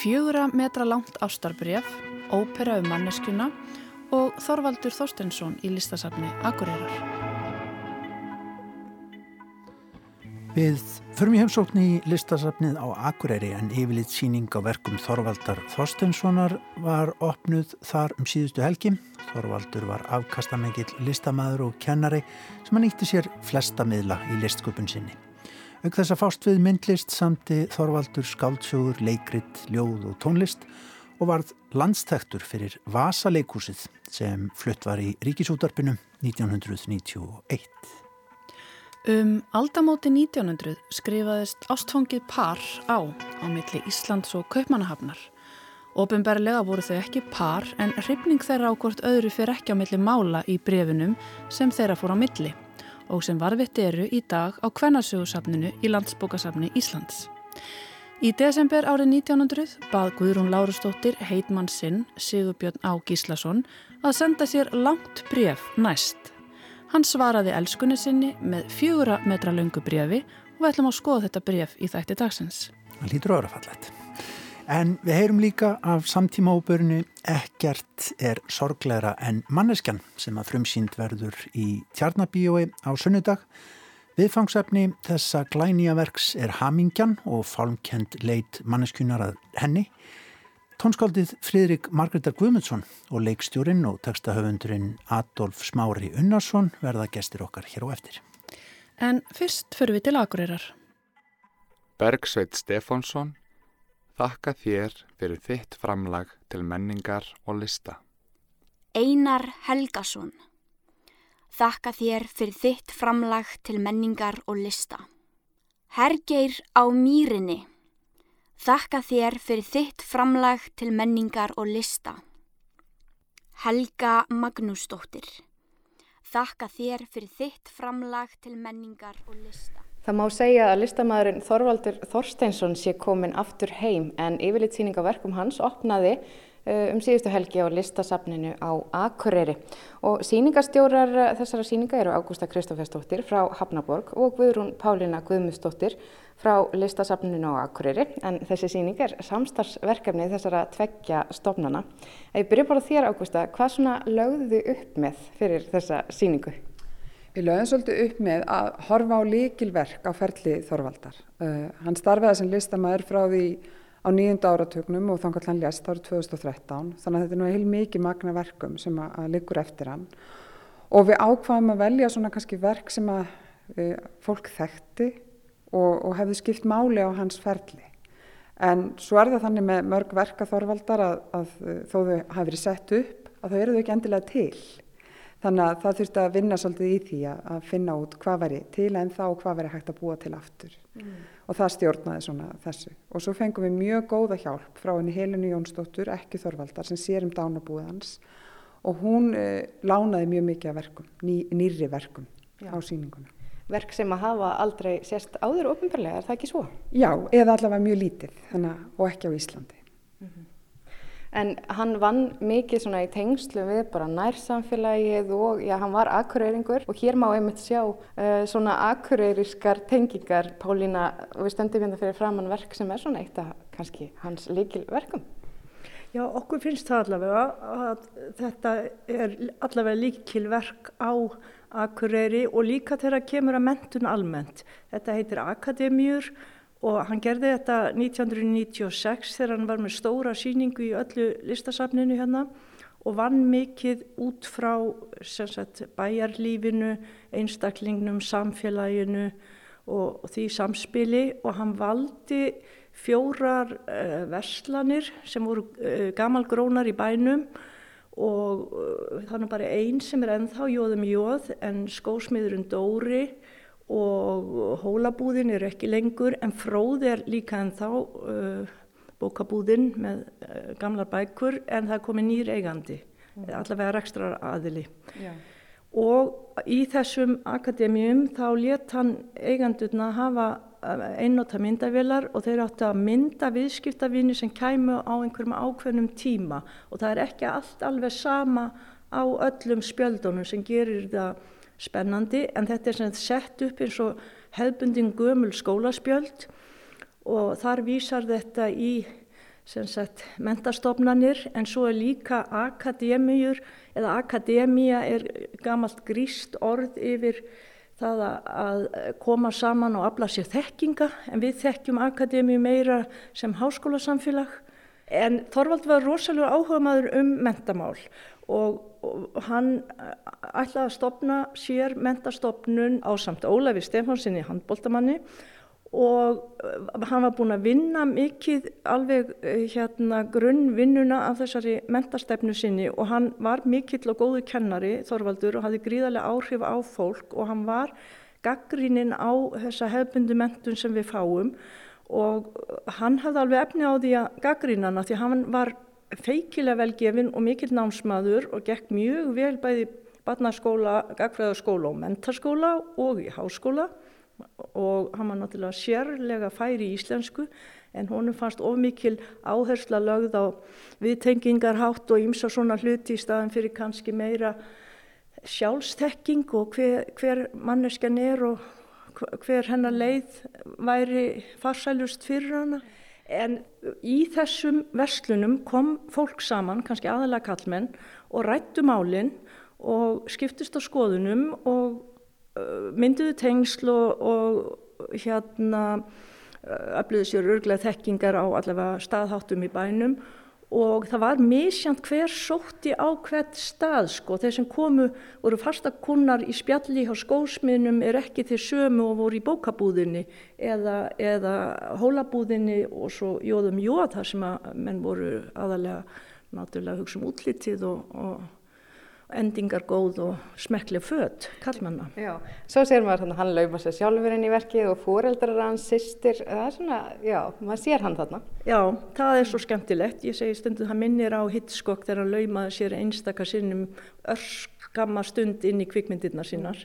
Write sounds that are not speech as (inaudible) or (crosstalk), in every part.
Fjögura metra langt ástarbref, ópera um manneskjuna og Þorvaldur Þorstensson í listasafni Akureyrar. Við förum í heimsókn í listasafnið á Akureyri en yfirleitt síning á verkum Þorvaldar Þorstenssonar var opnuð þar um síðustu helgi. Þorvaldur var afkastamegill listamæður og kennari sem hann ítti sér flesta miðla í listsköpun sinni. Auk þess að fást við myndlist samti Þorvaldur skáldsögur, leikrit, ljóð og tónlist og varð landstæktur fyrir Vasaleikúsið sem flutt var í Ríkisútarpinu 1991. Um aldamóti 1900 skrifaðist ástfangið par á á milli Íslands og Kaupmannahafnar. Óbemberlega voru þau ekki par en hrifning þeirra á hvort öðru fyrir ekki á milli mála í brefunum sem þeirra fór á milli og sem varfitt eru í dag á Kvennarsögursafninu í Landsbókasafni Íslands. Í desember árið 1900 bað Guðrún Lárustóttir heitmann sinn Sigurbjörn Á Gíslason að senda sér langt bref næst. Hann svaraði elskunni sinni með fjögura metra löngu brefi og við ætlum að skoða þetta bref í þætti dagsins. Það lítur öðrufallet. En við heyrum líka af samtíma óbörnu ekkert er sorgleira en manneskjan sem að frumsýnd verður í tjarnabíói á sunnudag. Viðfangsefni þessa glænýja verks er Hamingjan og fálmkend leit manneskjunar að henni. Tónskaldið Fridrik Margreðar Guðmundsson og leikstjórin og textahöfundurinn Adolf Smári Unnarsson verða gestir okkar hér á eftir. En fyrst fyrir við til Akureyrar. Bergsveit Stefánsson Þakka þér fyrir þitt framlag til menningar og lista. Einar Helgason Þakka þér fyrir þitt framlag til menningar og lista. Hergeir á mýrinni Þakka þér fyrir þitt framlag til menningar og lista. Helga Magnúsdóttir Þakka þér fyrir þitt framlag til menningar og lista. Það má segja að listamæðurinn Þorvaldur Þorsteinsson sé komin aftur heim en yfirlitsýning á verkum hans opnaði um síðustu helgi á listasafninu á Akureyri og síningastjórar þessara síninga eru Ágústa Kristófersdóttir frá Hafnaborg og Guðrún Pálina Guðmusdóttir frá listasafninu á Akureyri en þessi síning er samstarfsverkefni þessara tveggja stofnana. Ef ég byrja bara þér Ágústa, hvað svona lögðu upp með fyrir þessa síningu? Við lögum svolítið upp með að horfa á líkilverk á ferli Þorvaldar. Uh, hann starfiði sem listamæður frá því á nýjunda áratögnum og þannig að hann lést árið 2013. Þannig að þetta er nú heil mikið magna verkum sem að, að liggur eftir hann. Og við ákvaðum að velja svona kannski verk sem að uh, fólk þekkti og, og hefði skipt máli á hans ferli. En svo er það þannig með mörg verka Þorvaldar að, að, að þó þau hafi verið sett upp að þau eru þau ekki endilega til. Þannig að það þurfti að vinna svolítið í því að finna út hvað veri til en þá hvað veri hægt að búa til aftur. Mm. Og það stjórnaði svona þessu. Og svo fengum við mjög góða hjálp frá henni Helinu Jónsdóttur, ekki Þorvaldar, sem sér um dánabúðans og hún eh, lánaði mjög mikið af verkum, ný, nýri verkum Já. á síninguna. Verk sem að hafa aldrei sérst áður ofinbarlega, er það ekki svo? Já, eða allavega mjög lítið þannig, og ekki á Íslandi. En hann vann mikið svona í tengslu við bara nærsamfélagið og já, hann var akureyringur og hér má einmitt sjá uh, svona akureyriskar tengingar. Pálína, við stöndum hérna fyrir framann verk sem er svona eitt af kannski hans líkilverkum. Já, okkur finnst það allavega að þetta er allavega líkilverk á akureyri og líka þegar kemur að mentun almennt. Þetta heitir Akademjur og hann gerði þetta 1996 þegar hann var með stóra síningu í öllu listasafninu hérna og vann mikið út frá sagt, bæjarlífinu, einstaklingnum, samfélaginu og, og því samspili. Og hann valdi fjórar uh, verslanir sem voru uh, gamalgrónar í bænum og uh, þannig bara einn sem er ennþá jóðum jóð en skósmiðurinn Dóri og hólabúðin er ekki lengur en fróð er líka en þá uh, bókabúðin með uh, gamlar bækur en það er komið nýr eigandi, mm. allavega rekstrar aðili. Já. Og í þessum akademíum þá let hann eigandurna hafa uh, einnóta myndavilar og þeir áttu að mynda viðskiptavinni sem kæmu á einhverjum ákveðnum tíma og það er ekki allt alveg sama á öllum spjöldunum sem gerir það spennandi en þetta er sett upp eins og hefðbundin gömul skólaspjöld og þar vísar þetta í sagt, mentastofnanir en svo er líka akademíur eða akademía er gamalt gríst orð yfir það að koma saman og afla sér þekkinga en við þekkjum akademíu meira sem háskólasamfélag. En Þorvald var rosalega áhuga maður um mentamál og, og hann ætlaði að stopna sér mentastofnun á samt Ólafi Stefánsinni handbóltamanni og eh, hann var búin að vinna mikið alveg eh, hérna grunnvinnuna af þessari mentastefnu sinni og hann var mikill og góðu kennari Þorvaldur og hafði gríðarlega áhrif á fólk og hann var gaggríninn á þessa hefbundu mentun sem við fáum og hann hafði alveg efni á því að gaggrínana því hann var feikilega velgefin og mikill námsmaður og gekk mjög vel bæði barnaskóla, gagfræðaskóla og mentarskóla og í háskóla og hann var náttúrulega sérlega færi í íslensku en honum fannst ofmikil áhersla lögð á viðtengingarhátt og ýmsa svona hluti í staðan fyrir kannski meira sjálfstekking og hver, hver manneskjan er og hver hennar leið væri farsælust fyrir hana. En í þessum verslunum kom fólk saman, kannski aðalega kallmenn, og rættu málinn og skiptist á skoðunum og mynduðu tengsl og, og hérna afliðu sér örglega þekkingar á allavega staðháttum í bænum og það var misjant hver sótti á hvert stað sko. Þeir sem komu voru fastakunnar í spjalli á skósmiðnum er ekki þeir sömu og voru í bókabúðinni eða, eða hólabúðinni og svo jóðum jóð þar sem að menn voru aðalega náttúrulega hugsa um útlitið og, og endingar góð og smekklega fött, kallmanna. Já, svo sér maður hann, hann lauma sér sjálfur inn í verkið og fóreldrar hans, sýstir, það er svona, já, maður sér hann þarna. Já, það er svo skemmtilegt, ég segi stundu það minnir á Hitchcock þegar hann laumaði sér einstakar sinnum örskama stund inn í kvikmyndirna sínar.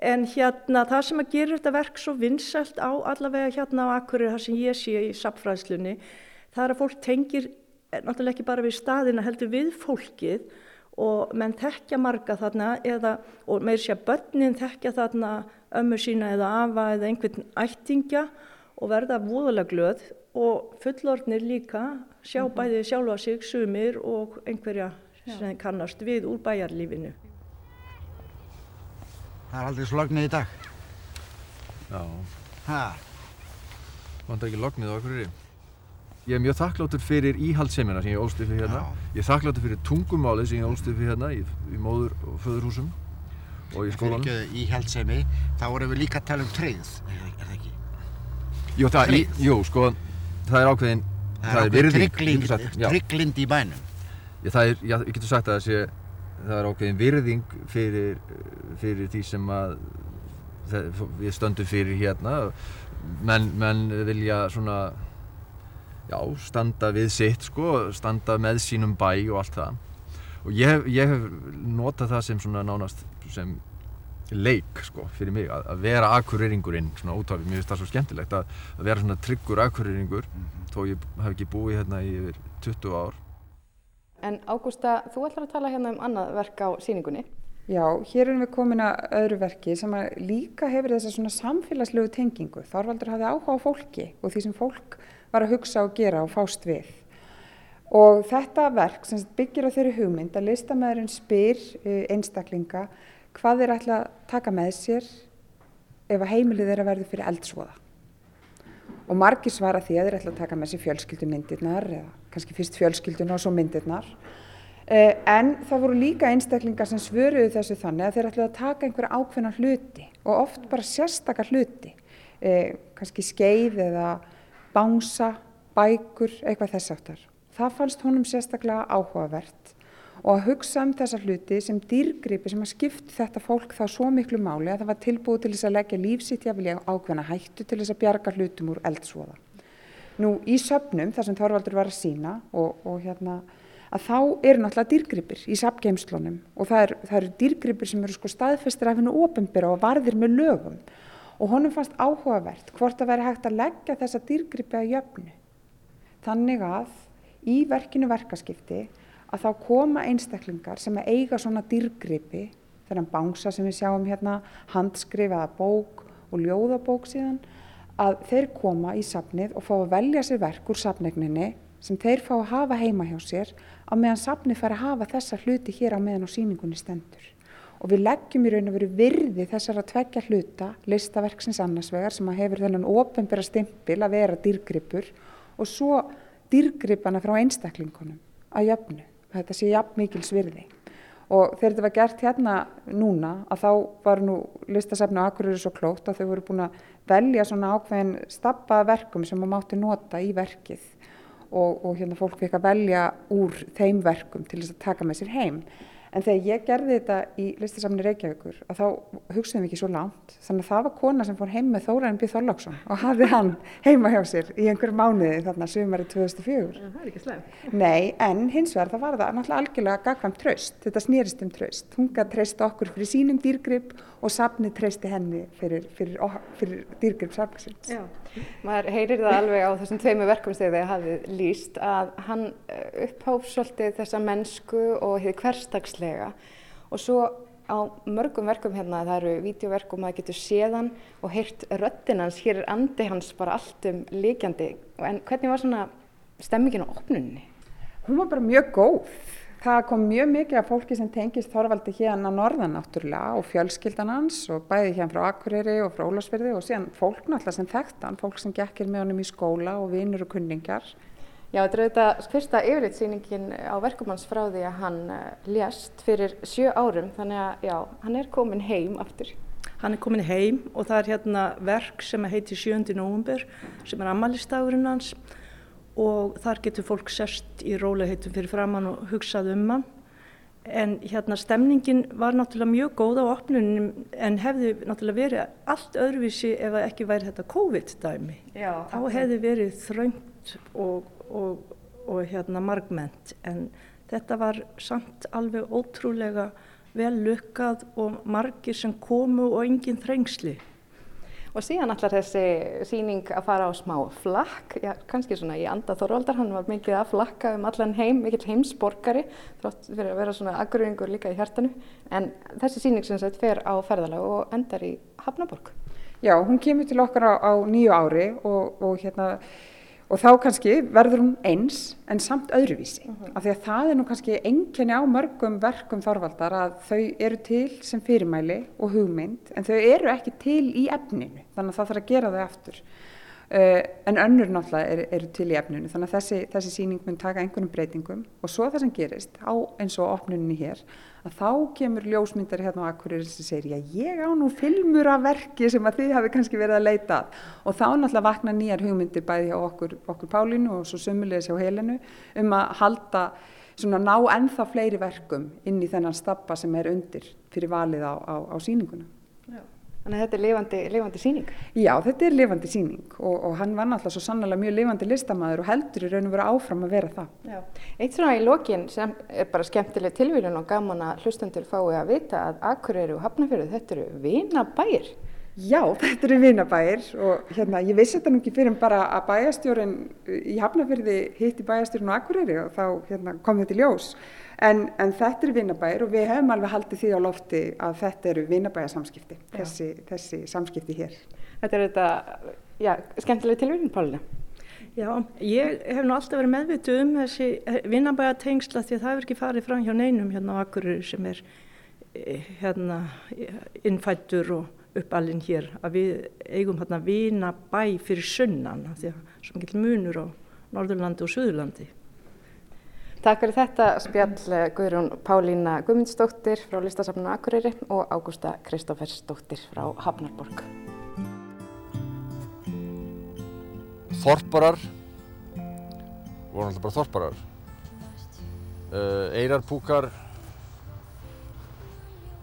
En hérna það sem að gera þetta verk svo vinsalt á allavega hérna á Akkurir, það sem ég sé í sapfræðslunni, það er að fólk tengir náttúrulega ekki bara við staðina heldur við fólkið og menn þekkja marga þarna eða, og meir sé að börnin þekkja þarna ömmu sína eða afa eða einhvern ættingja og verða voðalega glöð og fullorðnir líka sjá mm -hmm. bæði sjálfa sig, sumir og einhverja sem kannast við úr bæjarlífinu. Það er aldrei slognið í dag. Já. Hæ? Vandar ekki lognið á okkur í? Ég er mjög þakkláttur fyrir íhaldsemina sem ég ólst upp fyrir hérna. Já. Ég er þakkláttur fyrir tungumálið sem ég ólst upp fyrir hérna í, í móður og föðurhúsum og í skólanum. Fyrir ekki íhaldsemi, þá erum við líka að tala um treyð, er, er það ekki? Jú, það, í, jú, sko, það er ákveðin, það, það er virðing. Það er trygglind í bænum. Já, það er, já, ég getur sagt að það sé, það er ákveðin virðing fyrir, fyrir því sem að það, við stöndum fyrir hérna. Menn, menn vilja svona já, standa við sitt sko, standa með sínum bæ og allt það og ég, ég hef notað það sem svona nánast sem leik sko fyrir mig að, að vera akkurýringurinn svona útafið, mér finnst það svo skemmtilegt að, að vera svona tryggur akkurýringur mm -hmm. þó ég hef ekki búið hérna í yfir 20 ár En Ágústa, þú ætlar að tala hérna um annað verk á síningunni Já, hér erum við komin að öðru verki sem að líka hefur þessa svona samfélagslegu tengingu. Þorvaldur hafði áhuga á fólki og því sem fólk var að hugsa og gera og fást við. Og þetta verk sem byggir á þeirri hugmynd að listamæðurinn spyr eh, einstaklinga hvað þeir ætla að taka með sér ef að heimilið þeirra verður fyrir eldsvoða. Og margir svara því að þeir ætla að taka með sér fjölskyldumyndirnar eða kannski fyrst fjölskyldun og svo myndirnar. Eh, en það voru líka einstaklingar sem svöruðu þessu þannig að þeir ætla að taka einhverja ákveðna hluti og oft bara sérstakar hluti, eh, kannski skeið eða bánsa, bækur, eitthvað þess aftar. Það fannst honum sérstaklega áhugavert og að hugsa um þessa hluti sem dýrgripi sem að skipt þetta fólk þá svo miklu máli að það var tilbúið til þess að leggja lífsitt jáfnvel ákveðna hættu til þess að bjarga hlutum úr eldsvoða. Nú í söpnum þar sem Þorvaldur var að sína og, og hérna að þá eru náttúrulega dýrgripir í sapgeimslunum og það, er, eru dýrgripir sem eru sko staðfestir af hennu ofinbyrra og varðir með lögum og honum fannst áhugavert hvort að veri hægt að leggja þessa dýrgripi að jöfnu. Þannig að í verkinu verkaskipti að þá koma einstaklingar sem eiga svona dýrgripi, þennan bánsa sem við sjáum hérna, handskrifaða bók og ljóðabók síðan, að þeir koma í safnið og fá að velja sér verk úr safnegninni sem þeir fá að hafa heima hjá sér á meðan safnið fær að hafa þessa hluti hér á meðan á síningunni stendur. Og við leggjum í raun og veru virði þessar að tveggja hluta, listaverksins annarsvegar sem að hefur þennan ofenbæra stimpil að vera dýrgripur og svo dýrgripana frá einstaklingunum að jöfnu. Þetta sé jafn mikils virði. Og þegar þetta var gert hérna núna að þá var nú listasafni og akkurir svo klókt að þau voru búin að velja svona ákveðin stappa verkum sem maður mátti nota í verkið og, og hérna fólk fikk að velja úr þeim verkum til þess að taka með sér heim. En þegar ég gerði þetta í listasafni Reykjavíkur að þá hugsaðum við ekki svo langt. Þannig að það var kona sem fór heim með Þóraðin B. Þorláksson og hafði hann heima hjá sér í einhverju mánuði þarna sumari 2004. Það er ekki slæm. Nei, en hins vegar það var það náttúrulega algjörlega gagkvæmt tröst. Þetta snýrist um tröst. Hún gæti treysta okkur fyrir sínum dýrgrip og safni treysti henni fyrir, fyrir, fyrir dýrgrip safnisins. Já, maður heyrir það alveg á þessum tveimu verkum þegar þið hafið líst að hann upphóf svolítið þessa mennsku og hefði hverstagslega og svo á mörgum verkum hérna, það eru vídeoverk og maður getur séðan og heyrt röttin hans, hér er andi hans bara allt um líkjandi en hvernig var svona stemmingin á opnunni? Hún var bara mjög góð. Það kom mjög mikið af fólki sem tengist Þorvaldi hérna norðan náttúrulega og fjölskyldan hans og bæði hérna frá Akureyri og frá Ólarsfyrði og síðan fólk náttúrulega sem þekkt hann, fólk sem gekkir með honum í skóla og vinnur og kunningar. Já, þetta er auðvitað fyrsta yfirlitsýningin á verkum hans frá því að hann lést fyrir sjö árum þannig að já, hann er komin heim aftur. Hann er komin heim og það er hérna verk sem heitir 7. november sem er amalistagurinn hans og þar getur fólk sest í róliheitum fyrir framann og hugsað um hann. En hérna stemningin var náttúrulega mjög góð á opnunum en hefði náttúrulega verið allt öðruvísi ef ekki væri þetta COVID-dæmi. Þá hefði verið þröngt og, og, og hérna margment en þetta var samt alveg ótrúlega vel lukkað og margir sem komu og engin þrengsli. Og síðan allar þessi síning að fara á smá flakk, já, kannski svona í anda Þorvaldar, hann var mikið að flakka um allan heim, mikill heimsborgari, þrátt fyrir að vera svona agruðingur líka í hjartanu. En þessi síning sem þetta fer á ferðalag og endar í Hafnaborg. Já, hún kemur til okkar á, á nýju ári og, og hérna Og þá kannski verður hún eins en samt öðruvísi. Uh -huh. Af því að það er nú kannski enginni á mörgum verkum þorvaldar að þau eru til sem fyrirmæli og hugmynd en þau eru ekki til í efninu. Þannig að það þarf að gera þau aftur. Uh, en önnur náttúrulega eru, eru til í efninu. Þannig að þessi, þessi síning mun taka einhvernum breytingum og svo það sem gerist á eins og opnuninni hér að þá kemur ljósmyndari hérna á Akureyri sem segir já ég á nú filmur af verki sem að þið hafi kannski verið að leita og þá náttúrulega vakna nýjar hugmyndir bæði hjá okkur, okkur Pálínu og svo sumulegis hjá Helenu um að halda svona ná ennþá fleiri verkum inn í þennan stappa sem er undir fyrir valið á, á, á síninguna. Þannig að þetta er lifandi, lifandi síning? Já, þetta er lifandi síning og, og hann var náttúrulega svo sannlega mjög lifandi listamæður og heldur í raun og vera áfram að vera það. Já. Eitt svona í lokin sem er bara skemmtileg tilvílun og gaman að hlustendur fái að vita að Akureyri og Hafnarfjörðu þetta eru vinabæir. Já, (laughs) þetta eru vinabæir og hérna ég vissi þetta nú ekki fyrir bara að bæjastjórin í Hafnarfjörði hitti bæjastjórin á Akureyri og þá hérna, kom þetta í ljós. En, en þetta eru vinnabæir og við hefum alveg haldið því á lofti að þetta eru vinnabæjarsamskipti, þessi, þessi samskipti hér. Þetta er þetta, já, skemmtilega tilvíðin, Pálina. Já, ég hef nú alltaf verið meðvituð um þessi vinnabæjartengsla því að það er ekki farið fram hjá neinum hérna á Akureyri sem er hérna innfættur og uppalinn hér að við eigum hérna vinnabæ fyrir sunnan því að svo mikil munur á Norðurlandi og Suðurlandi. Takk fyrir þetta spjall Guðrún Pálína Guðmundsdóttir frá Listasafnuna Akureyri og Ágústa Kristófersdóttir frá Hafnarborg. Þorparar voru alltaf bara þorparar. Eirarpúkar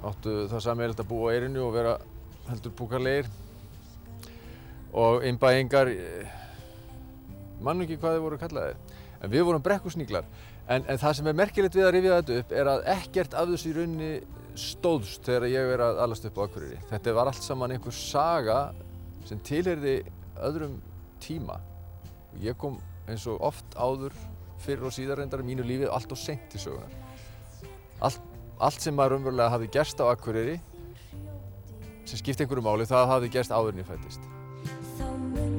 áttu það sami að búa á eirinu og vera heldur púkarlegir og innbæingar mann ekki hvað þið voru kallaðið en við vorum brekkusníklar. En, en það sem er merkilegt við að rifja þetta upp er að ekkert af þessu í rauninni stóðst þegar ég er að alast upp á Akureyri. Þetta var allt saman einhver saga sem tilherði öðrum tíma. Og ég kom eins og oft áður fyrir og síðar reyndar í mínu lífi allt og sent í sögunar allt, allt sem maður umverulega hafi gerst á Akureyri sem skipti einhverju máli það hafi gerst áður en ég fættist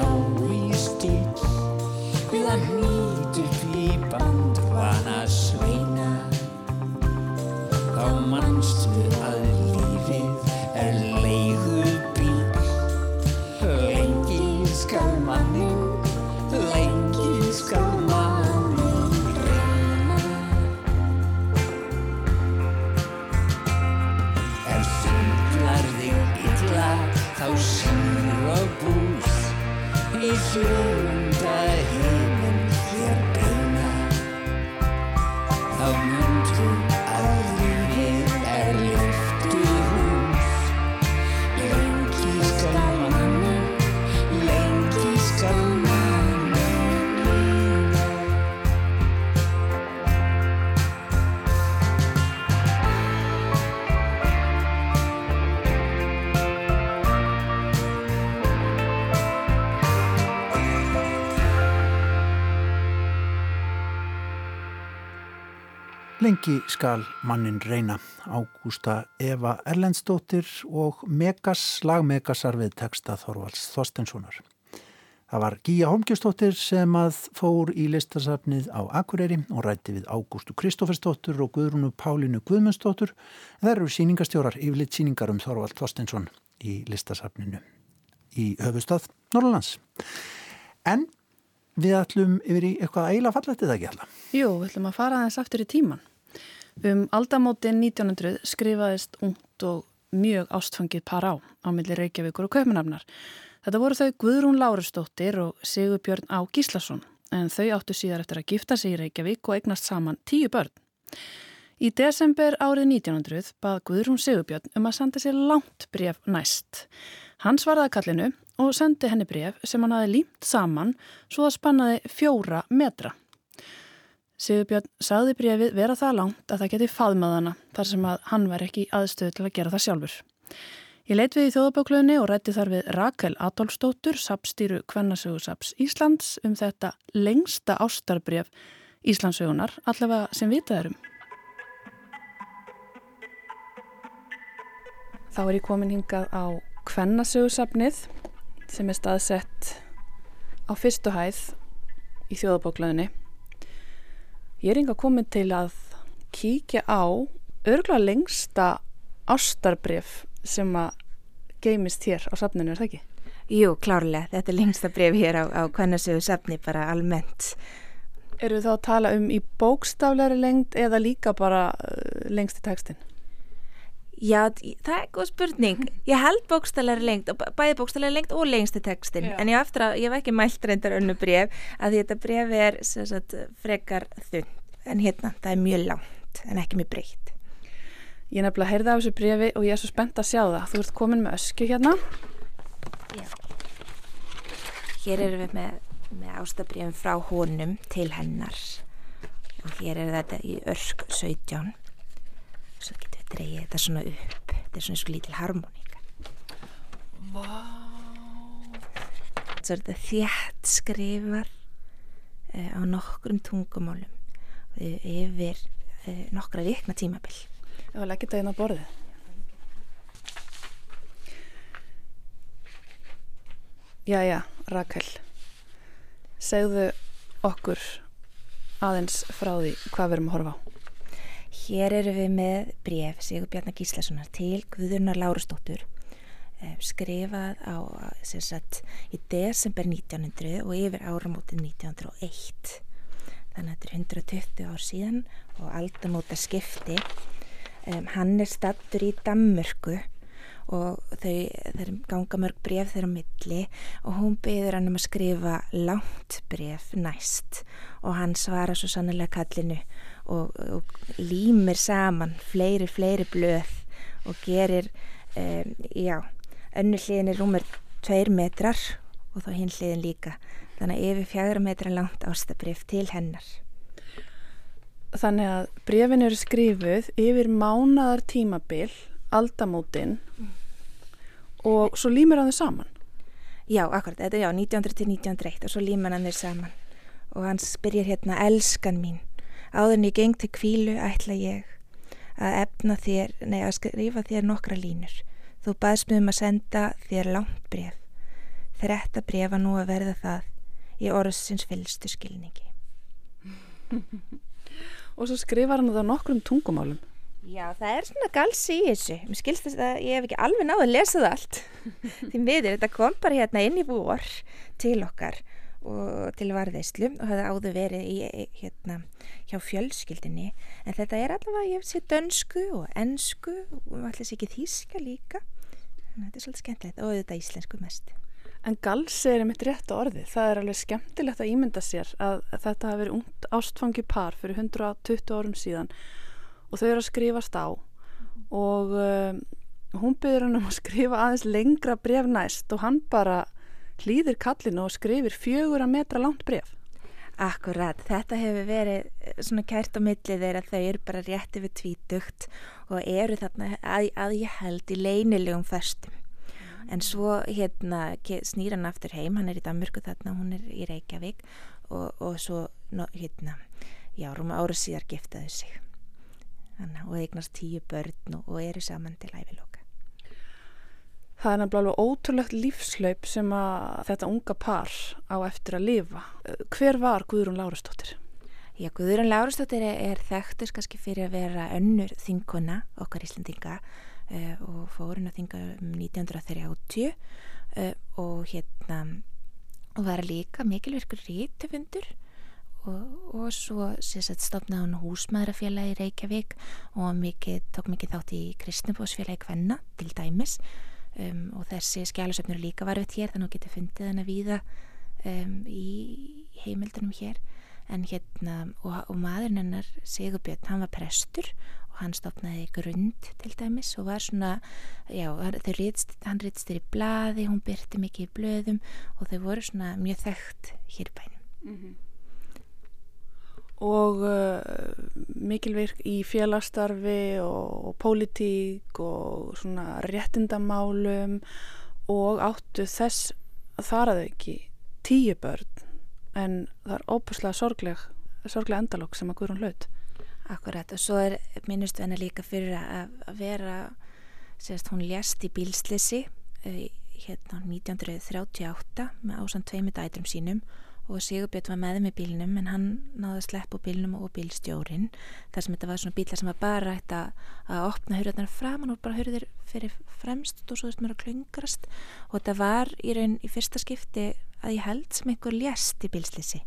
þinn rái stíl við að hnýt upp í bandvana Lengi skal mannin reyna Ágústa Eva Erlendsdóttir og Megas, lag Megasar við texta Þorvalds Þorstenssonar. Það var Gíja Holmgjörnsdóttir sem að fór í listasafnið á Akureyri og rætti við Ágústu Kristófersdóttir og Guðrunu Pálinu Guðmundsdóttir. Það eru síningastjórar, yfirleitt síningar um Þorvald Þorstensson í listasafninu í höfustad Norrlands. En við ætlum yfir í eitthvað eila falletið ekki alla. Jú, við ætlum að fara aðeins aftur í tíman. Um aldamótin 1900 skrifaðist ungt og mjög ástfangið par á á milli Reykjavíkur og Kaupanafnar. Þetta voru þau Guðrún Lárusdóttir og Sigurbjörn Á Gíslason en þau áttu síðar eftir að gifta sig í Reykjavík og eignast saman tíu börn. Í desember árið 1900 bað Guðrún Sigurbjörn um að senda sér langt bref næst. Hann svaraði kallinu og sendi henni bref sem hann hafi límt saman svo það spannaði fjóra metra. Sigurbjörn sagði brefið vera það langt að það geti faðmað hana þar sem að hann var ekki aðstöðu til að gera það sjálfur. Ég leit við í þjóðabáklöðinni og rætti þar við Rakel Adolfsdóttur, sapstýru Kvennasögursaps Íslands um þetta lengsta ástarbref Íslandsögunar, allavega sem vitað erum. Þá er ég komin hingað á Kvennasögursapnið sem er staðsett á fyrstu hæð í þjóðabáklöðinni. Ég er hinga komin til að kíkja á örgulega lengsta ástarbref sem að geimist hér á safninu, er það ekki? Jú, klárlega. Þetta er lengsta bref hér á, á Kvennasögu safni bara almennt. Eru þá að tala um í bókstafleiri lengd eða líka bara uh, lengsti tekstin? Já, það er góð spurning. (laughs) Ég held bókstafleiri lengd, bæði bókstafleiri lengd og lengsti tekstin. Já. En ég, eftir að, ég hef ekki mælt reyndar önnu bref að þetta bref er sagt, frekar þund. En hérna, það er mjög langt en ekki mjög breytt. Ég nefnilega heyrði af þessu brefi og ég er svo spennt að sjá það. Þú ert komin með ösku hérna. Já. Hér erum við með, með ástabrifin frá honum til hennar. Og hér er þetta í örsk 17. Svo getum dreyið þetta svona upp. Þetta er svona svo lítil harmoníka. Vá. Svo er þetta þjætt skrifar uh, á nokkrum tungumálum uh, yfir uh, nokkra vikna tímabill. Já, leggja þetta inn á borðið. Jæja, Rakel, segðu okkur aðeins frá því hvað við erum að horfa á. Hér eru við með bref Sigur Bjarnar Gíslasonar til Guðurnar Lárusdóttur eh, skrifað á sem sagt í desember 1900 og yfir áramótið 1901 þannig að þetta er 120 ár síðan og aldamóta skipti um, hann er stattur í Dammörku og þau, þeir ganga mörg bref þeirra milli og hún byður hann um að skrifa langt bref næst og hann svara svo sannlega kallinu og, og límir saman fleiri, fleiri blöð og gerir, um, já, önnu hliðin er rúmur tveir metrar og þá hinn hliðin líka. Þannig að yfir fjagra metra langt ástabrif til hennar. Þannig að brefin eru skrifuð yfir mánadar tímabil, aldamótin og svo límir hann þau saman. Já, akkurat, þetta er já, 1900 til 1901 og svo límir hann þau saman og hann spyrir hérna, elskan mín, áður en ég geng til kvílu ætla ég að efna þér, nei að skrifa þér nokkra línur. Þú baðst mig um að senda þér langt bref. Þetta bref var nú að verða það í orðsins fylgstu skilningi. (laughs) Og svo skrifar hann það nokkrum tungumálum. Já, það er svona galsi í þessu. Mér skilst þess að ég hef ekki alveg náðu að lesa það allt. (laughs) Því miður, þetta kom bara hérna inn í vor til okkar til varðeislu og hafði áður verið í, hérna, hjá fjölskyldinni. En þetta er allavega, ég sér dönsku og ennsku og allir sér ekki þíska líka. Þannig að þetta er svolítið skemmtilegt og þetta íslensku mest. En galsi er einmitt rétt orði. Það er alveg skemmtilegt að ímynda sér að þetta hafi verið ungt ástfangi par fyrir 120 árum síðan og þau eru að skrifast á og um, hún byrður hann um að skrifa aðeins lengra bref næst og hann bara hlýðir kallinu og skrifir fjögur að metra langt bref. Akkurat, þetta hefur verið svona kært á millið þeirra þau eru bara rétt yfir tvítugt og eru þarna að, að ég held í leinilegum förstum. En svo hérna snýr hann aftur heim, hann er í Danmörku þarna, hún er í Reykjavík og, og svo hérna, já, rúma ára síðar giftaðu sig. Þannig, og eignast tíu börn og, og eru saman til æviloka. Það er nefnilega ótrúlegt lífslaup sem að þetta unga par á eftir að lifa. Hver var Guðrún Lárastóttir? Já, Guðrún Lárastóttir er, er þekktus kannski fyrir að vera önnur þinguna okkar Íslandinga uh, og fórun að þinga um 1930 uh, og hérna og var líka mikilverkur rítufundur og, og svo sagt, stopnaði hún húsmaðurafélagi Reykjavík og mikið, tók mikið þátt í Kristnubósfélagi Kvenna til dæmis um, og þessi skjálusöfnur líka var við hér þannig að getur fundið hann að víða um, í heimildunum hér en hérna og, og maðurinn hennar Sigurbjörn, hann var prestur og hann stopnaði grund til dæmis og var svona já, ritst, hann rýtst þér í blaði hún byrti mikið í blöðum og þau voru svona mjög þekkt hér bænum mm -hmm. Og uh, mikilvirk í félagstarfi og, og pólitík og svona réttindamálum og áttu þess þar að ekki tíu börn en það er óbúslega sorgleg, sorgleg endalók sem að Guðrún hlaut. Akkurat og svo er minnustu hennar líka fyrir að, að vera, sérst hún lést í bílslisi uh, hérna 1938 með ásann tveimur dætrum sínum og Sigurbjörn var með með bílnum en hann náði að sleppa bílnum og bílstjórin þar sem þetta var svona bílar sem var bara hægt að, að opna hurðarnar framan og bara hurðir fyrir fremst og svo þurftum við að klungrast og þetta var í raun í fyrsta skipti að ég held sem einhver lést í bílslisi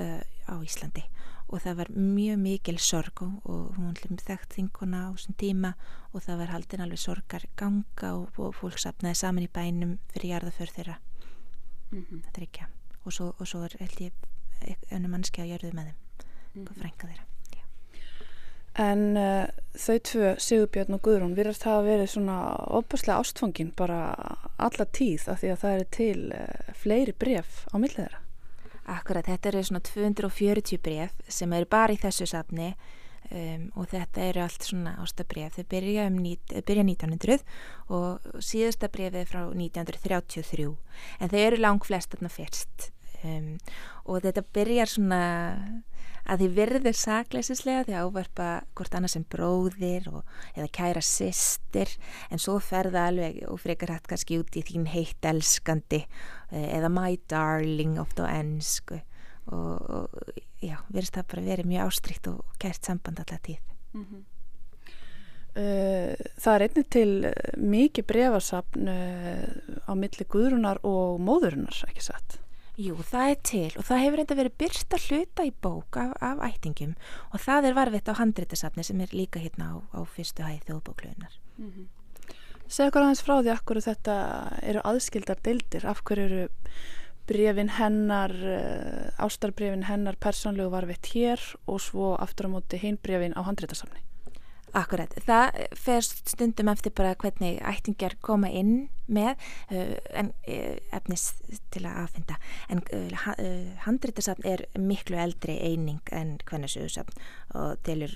uh, á Íslandi. Og það var mjög mikil sorg og, hún hlum þekkt þinguna á þessum tíma og það var haldin alveg sorgar ganga og, og fólk sapnaði saman í bænum fyrir jarðaför þeirra. Mm -hmm. þetta er ekki að og svo, og svo er held ég önnu mannski að gjörðu með þeim mm. frænka þeirra Já. En uh, þau tvö Sigurbjörn og Guðrún virðast það að verið svona opaslega ástfangin bara alla tíð af því að það er til uh, fleiri bref á millið þeirra Akkurat, þetta eru svona 240 bref sem eru bara í þessu safni Um, og þetta eru allt svona ástabref þau byrja, um nít, byrja 1900 og síðasta brefið frá 1933 en þau eru lang flest þarna fyrst. Um, og þetta byrjar svona að því virðir sakleisislega því að ávarpa hvort annars sem bróðir og, eða kæra systir. En svo ferða alveg og frekar hægt kannski út í þín heitt elskandi eh, eða my darling oft á ennsku og, og já, virðist það bara verið mjög ástrikt og kært samband alltaf tíð mm -hmm. uh, Það er einnig til uh, mikið brefasapn uh, á milli guðrunar og móðurinnar, ekki satt? Jú, það er til og það hefur enda verið byrst að hluta í bók af, af ættingum og það er varfitt á handreitasafni sem er líka hérna á, á fyrstu hæð þjóðbókluðunar. Mm -hmm. Segð hvað aðeins frá því hverju þetta eru aðskildar deildir, af hverju eru brefin hennar, ástarbrefin hennar persónlegu varfitt hér og svo aftur á móti hinn brefin á handreitasafni? Akkurat, það fer stundum eftir bara hvernig ættingar koma inn með uh, en, uh, efnis til að aðfinda en uh, handreitasafn er miklu eldri eining en hvernig sögursafn og telur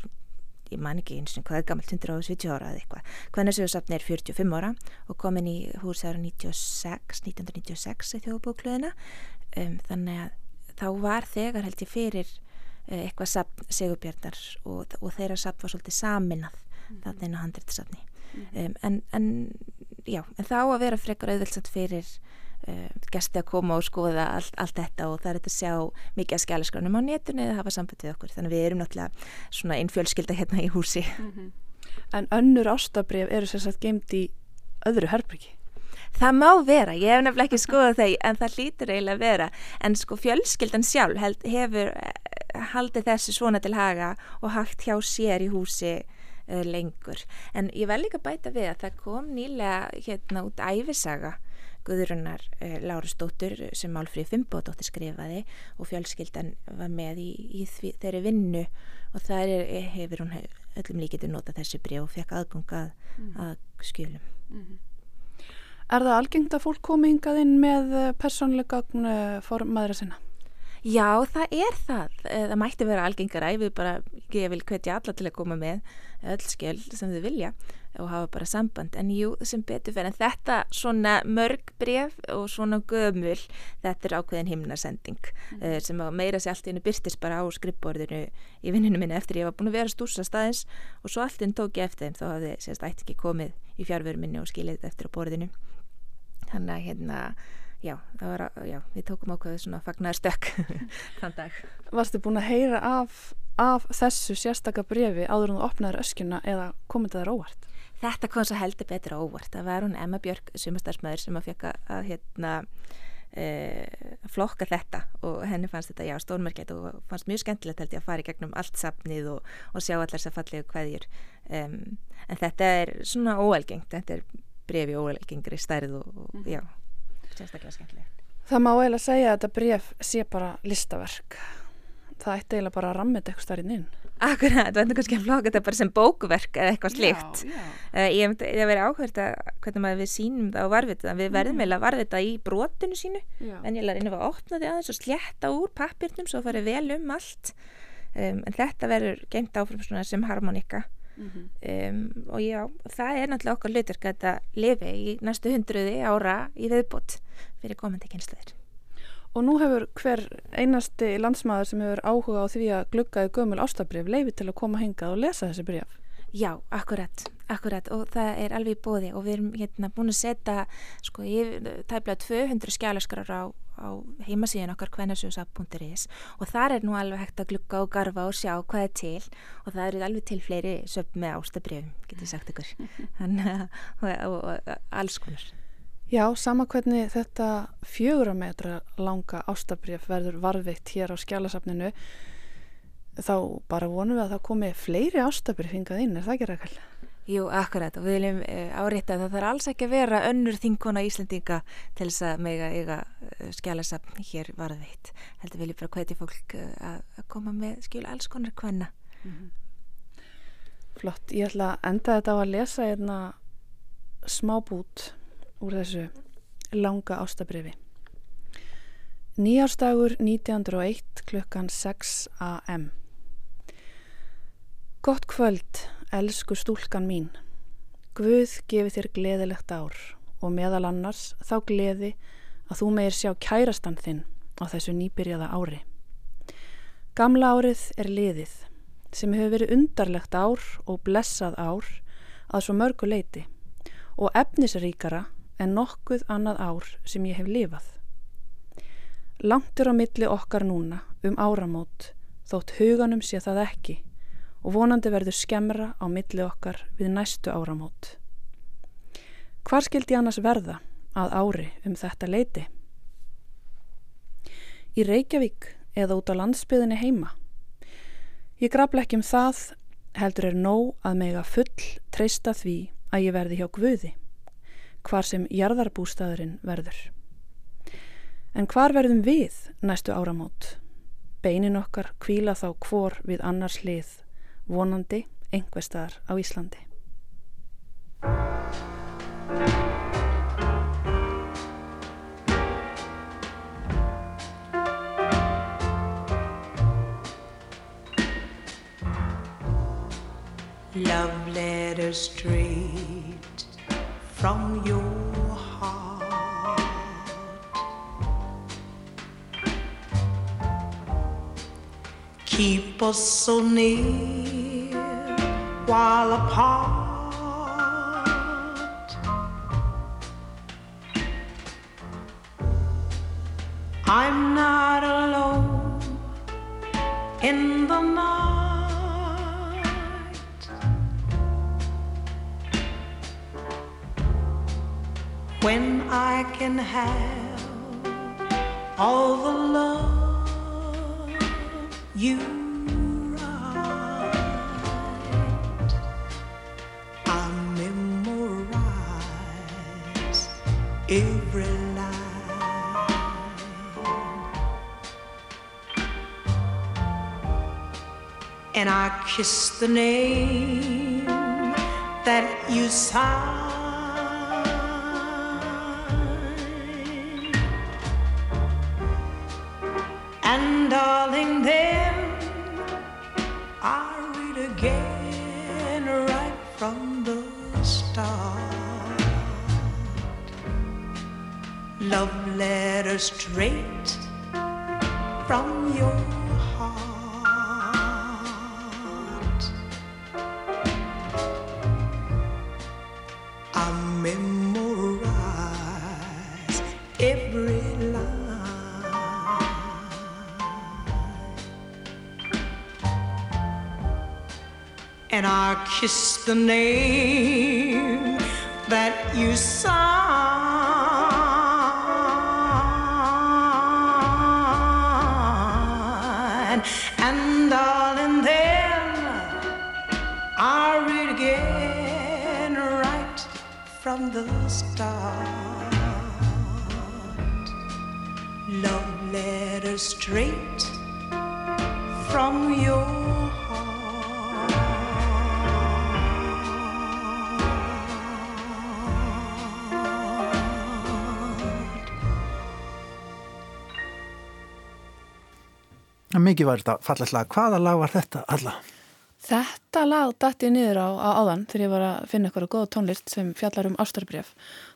ég man ekki eins og hvað er gammalt 170 ára eða eitthvað hvernig sögursafn er 45 ára og komin í húsæður 1996 í þjóðbókluðina um, þannig að þá var þegar held ég fyrir eitthvað sapn segurbjörnar og, og þeirra sapn var svolítið saminað mm. þannig inn á handreitasafni mm. um, en, en já, en þá að vera frekar auðvöldsat fyrir uh, gæsti að koma og skoða allt, allt þetta og það er þetta að sjá mikið að skjálaskránum á netinu eða hafa samband við okkur þannig við erum náttúrulega svona einn fjölskylda hérna í húsi mm -hmm. En önnur ástabrif eru sérsagt geimt í öðru herbyggi Það má vera, ég hef nefnilega ekki skoðað þeir en það hlýtur eiginlega að vera en sko fjölskyldan sjálf held, hefur haldið þessi svona til haga og hægt hjá sér í húsi uh, lengur. En ég vel líka bæta við að það kom nýlega hérna út æfisaga Guðrunar uh, Lárusdóttur sem Málfríð Fimbódóttir skrifaði og fjölskyldan var með í, í því, þeirri vinnu og það er, hefur hún öllum líkið nota þessi breg og fekk aðgungað mm. að skjölum. Mm -hmm. Er það algengt að fólk komi hingað inn með persónleika formaðra sinna? Já, það er það. Það mætti vera algengara. Ég vil bara, ég vil hvetja alla til að koma með öll skjöl sem þau vilja og hafa bara samband. En jú, sem betur fyrir en þetta svona mörg bref og svona gömul, þetta er ákveðin himnasending mm. sem meira sér allt í hennu byrstist bara á skrippborðinu í vinninu minni eftir ég var búin að vera stúsa staðins og svo allt inn tók ég eftir þeim þá hafði sérst ætti ekki komið í fjárveru minni og skilið þetta eftir á borðinu. Þannig að hérna Já, var, já, við tókum ákveðu svona fagnar stökk (laughs) þann dag. Varstu búin að heyra af, af þessu sérstakka brefi áður en þú opnaður öskjuna eða komið það óvart? Þetta kom svo heldur betur óvart. Það var hún Emma Björk, sumastarsmaður sem að fekka að hérna e, flokka þetta og henni fannst þetta já stórmerkjætt og fannst mjög skemmtilegt held ég að fara í gegnum allt safnið og, og sjá allar þess að fallegu hvaðjur. Um, en þetta er svona óalgengt. Þetta er brefi óalgengri stærð og, og mm. já sérstaklega skemmtilegt. Það má eiginlega segja að þetta bref sé bara listaverk. Það ætti eiginlega bara að rammita eitthvað starfinn inn. Akkurat, það endur kannski að flokka þetta bara sem bókverk eða eitthvað slíkt. Já, já. Uh, ég hef verið áhverð að hvernig maður við sínum það og varfið það. Við verðum eiginlega að varfið það í brotinu sínu. En ég er inn að opna því aðeins og slétta úr pappirnum svo farið vel um allt. Um, en þetta verður geimt áfram sem harmonika. Mm -hmm. um, og já, það er náttúrulega okkar hlutverk að þetta lifi í næstu hundruði ára í viðbót fyrir komandi kynsluðir. Og nú hefur hver einasti landsmaður sem hefur áhuga á því að gluggaði gömul ástabrif leiði til að koma hingað og lesa þessi brif? Já, akkurat, akkurat. Og það er alveg í bóði og við erum hérna búin að setja sko, tæmlega 200 skjálaskrar á á heimasíðan okkar hvernasjósaf.is og þar er nú alveg hægt að glukka og garfa og sjá hvað er til. Og það eru alveg til fleiri söp með ástabrjöfum, getur sagt ykkur. (laughs) Þannig, og, og, og alls konar Já, sama hvernig þetta fjögur metra langa ástabrjöf verður varfitt hér á skjálasafninu þá bara vonum við að það komi fleiri ástabrjöf hingað inn, er það ekki rækall? Jú, akkurat og við viljum eh, árétta að það þarf alls ekki að vera önnur þingkona Íslandinga til þess að mega eiga uh, skjálasafn hér varðveitt. Heldur viljum bara hvetja fólk uh, að koma með skjul alls konar hvenna. Mm -hmm. Flott, ég ætla að enda þetta á að lesa einna smá bút úr þessu langa ástabrifi. Nýjárstagur 1901 klukkan 6 am. Gott kvöld Elsku stúlkan mín, Guð gefi þér gleðilegt ár og meðal annars þá gleði að þú meir sjá kærastan þinn á þessu nýbyrjaða ári. Gamla árið er liðið sem hefur verið undarlegt ár og blessað ár að svo mörgu leiti og efnisríkara en nokkuð annað ár sem ég hef lifað. Langtur á milli okkar núna um áramót þótt huganum sé það ekki og vonandi verður skemmra á milli okkar við næstu áramót. Hvar skildi annars verða að ári um þetta leiti? Í Reykjavík eða út á landsbyðinni heima? Ég grafle ekki um það, heldur er nóg að mega full treysta því að ég verði hjá Guði, hvar sem jarðarbústaðurinn verður. En hvar verðum við næstu áramót? Beinin okkar kvíla þá hvor við annars lið, vonandi einhverstaðar á Íslandi. Love letter straight from your heart. Keep us so near while apart. I'm not alone in the night. When I can have all the love you write. I memorize every line. And I kiss the name that you sign. Love letter straight from your heart. I memorize every line. and I kiss the name that you sign. Letter straight from your Mikið var þetta fallega. Hvaða lag var þetta alla? Þetta lag dætti niður á, á áðan þegar ég var að finna ykkur góða tónlist sem fjallar um ástarbref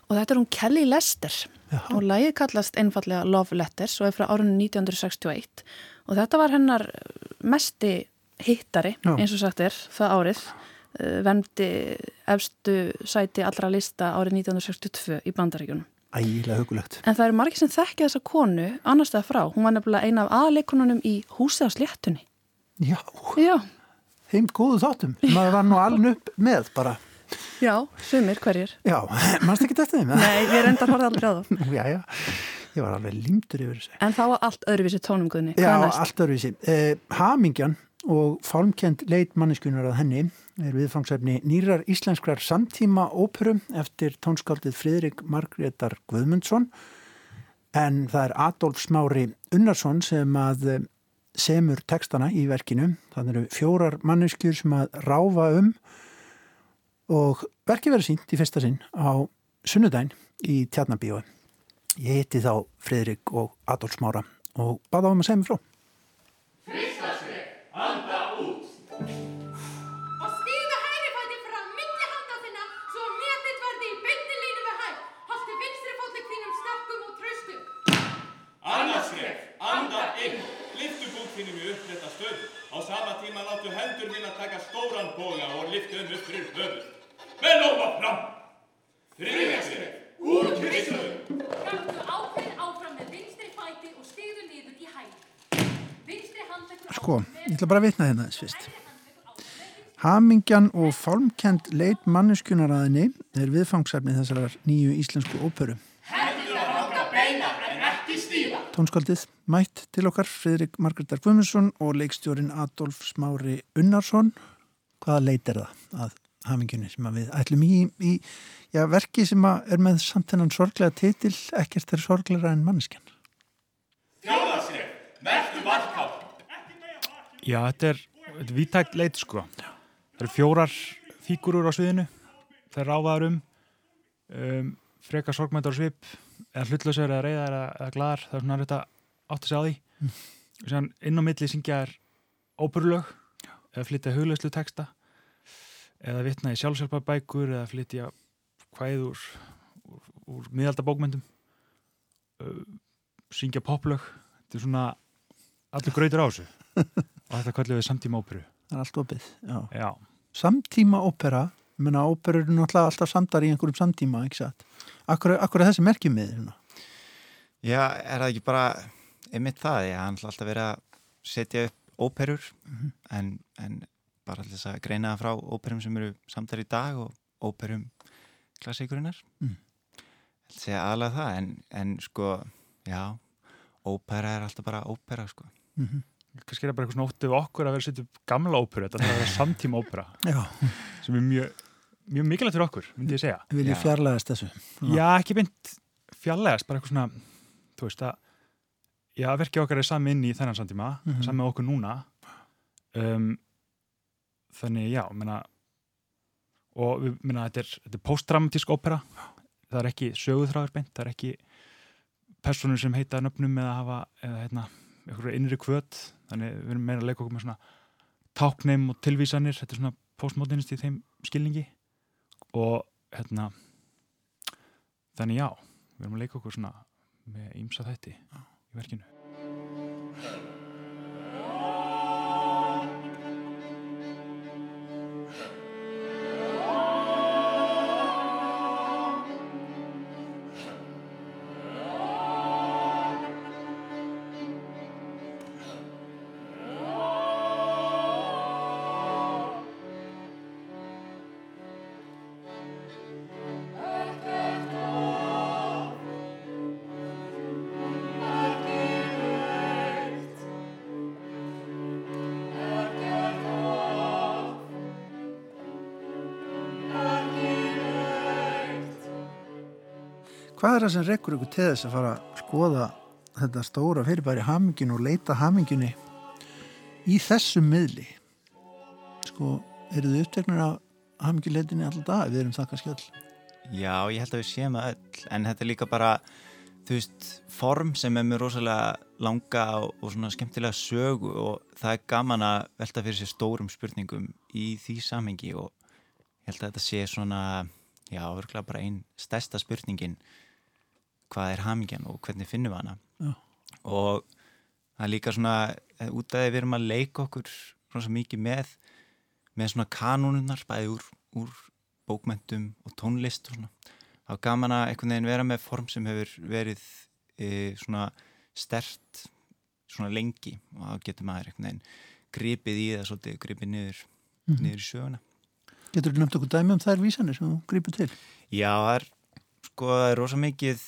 og þetta er hún Kelly Lester Já. og lagið kallast einfallega Love Letters og er frá árunni 1961 og þetta var hennar mesti hittari Já. eins og sagt er það árið vemdi efstu sæti allra lista árið 1962 í bandaríkunum. Ægilega hugulegt. En það eru margir sem þekkja þessa konu annars það frá. Hún var nefnilega eina af aðleikonunum í húsið á sléttunni. Já. Já. Þeim góðu þáttum. Maður var nú aln upp með bara. Já, sumir hverjir. Já, (laughs) mannst ekki þetta þeim? Nei, ég reyndar horfði aldrei á það. (laughs) Já, já. Ég var alveg limtur yfir þessu. En þá var allt öðruvísi tónumguðni. Já, allt öðruvísi. Eh, Hamingjan og fálmkend leit manneskunar að henni er viðfangsefni nýrar íslenskrar samtíma óperum eftir tónskáldið Fridrik Margreðar Guðmundsson en það er Adolf Smári Unnarsson sem að semur tekstana í verkinu þannig eru fjórar manneskjur sem að ráfa um og verki verið sínt í fyrsta sinn á sunnudæn í Tjarnabíu ég hitti þá Fridrik og Adolf Smára og baða á um að segja mig frá Fyrsta skrek, anda út Og stíðu hæri fæti fram milli handa þinna svo metið verði í beinni línu við hæð. Haltu vinstri fótlegg þínum sterkum og traustum. Annars skrek, andað inn. Lyftu búk þínum í upprétta stöðu. Á sama tíma láttu hendur þín að taka stóran boga og lyftu þeim upp fyrir höfuð. Með lófa fram! Þriðja skref, úr kistum! Gangtu ákveðin áfram með vinstri fæti og stigðu niður í hæg. Vinstri handleggur Sko, ég ætla bara að vitna hérna þess fyrst. Hamingjan og fálmkend leit manneskjunaraðinni er viðfangsefni þessarar nýju íslensku óperu. Að hanga beina en ekki stífa. Tónskaldið mætt til okkar Fridrik Margreðar Guðmundsson og leikstjórin Adolf Smári Unnarsson. Hvaða leit er það að hamingjunni sem við ætlum í, í já, verki sem að er með samt hennan sorglega titil, ekkert er sorglega en manneskjan. Þjóðarskref, mertu varkátt. Já, þetta er, þetta er vítækt leit sko. Það eru fjórar fígurur á sviðinu. Það er ráfaður um, um freka sorgmættar svip, eða hlutlausar eða reyðar eða, eða gladar. Það er svona þetta átt að segja á því. Mm. Og sér inn á milli syngja er óperulög eða flytja huglauslu texta eða vitna í sjálfsjálfabækur eða flytja hvæð úr, úr, úr miðaldabókmyndum uh, syngja poplög þetta er svona allir gröytur á þessu og þetta kallum við samtíma óperu Það er allt opið, já. Já. Samtíma ópera, ég menna óperur eru náttúrulega alltaf samdar í einhverjum samtíma, ekki satt? Akkur, akkur er þessi merkjum með hérna? Já, er það ekki bara einmitt það, ég hann alltaf verið að setja upp óperur Mhm. en, en bara alltaf að greina það frá óperum sem eru samtar í dag og óperum klassíkurinnar Mm. Þetta segja aðalega það en, en sko, já ópera er alltaf bara ópera sko Mhm. kannski er það bara eitthvað svona óttið við okkur að vera upp gamla óperu þetta er að vera samtíma ópera (laughs) Já. sem er mjög, mjög mikilvægt fyrir okkur myndi ég segja Vil ég fjarlægast þessu? Já, ekki beint fjarlægast, bara eitthvað svona þú veist að já, verkið okkar er sami inn í þennan samtíma Mhm. sami með okkur núna um, þannig já, menna og við, menna, þetta er, þetta er postdramatísk ópera. Það er ekki söguþráður beint, það er ekki personur sem heita nöfnum eða hafa, eða hérna eitthvað innri kvöt, þannig við erum meira að leika okkur með svona tákneim og tilvísanir. Þetta er svona postmodernist í þeim skilningi. Og hérna þannig já við erum að leika okkur svona með ímsa þætti í verkinu er það sem rekkur ykkur til þess að fara að skoða þetta stóra fyrirbæri haminginu og leita hamingjunni í þessum miðli? Sko, eru þið uppteknir af hamingjuleitinni alltaf dag? Við erum það kannski öll. Já, ég held að við séum það öll en þetta er líka bara þú veist, form sem er með rosalega langa og, og svona skemmtilega sögu og það er gaman að velta fyrir sér stórum spurningum í því samhengi og ég held að þetta sé svona já, örgulega bara einn stærsta spurningin hvað er hamingjan og hvernig finnum við hana Já. og það er líka svona eh, út af því við erum að leika okkur svona mikið með með svona kanónunar bæði úr, úr bókmentum og tónlist og svona þá gaman að einhvern veginn vera með form sem hefur verið e, svona stert svona lengi og þá getur maður einhvern veginn gripið í það svolítið, gripið niður, Mhm. niður í söguna Getur þú nefnt okkur dæmi um þær vísanir sem þú grípur til? Já, það er sko, það er rosa mikið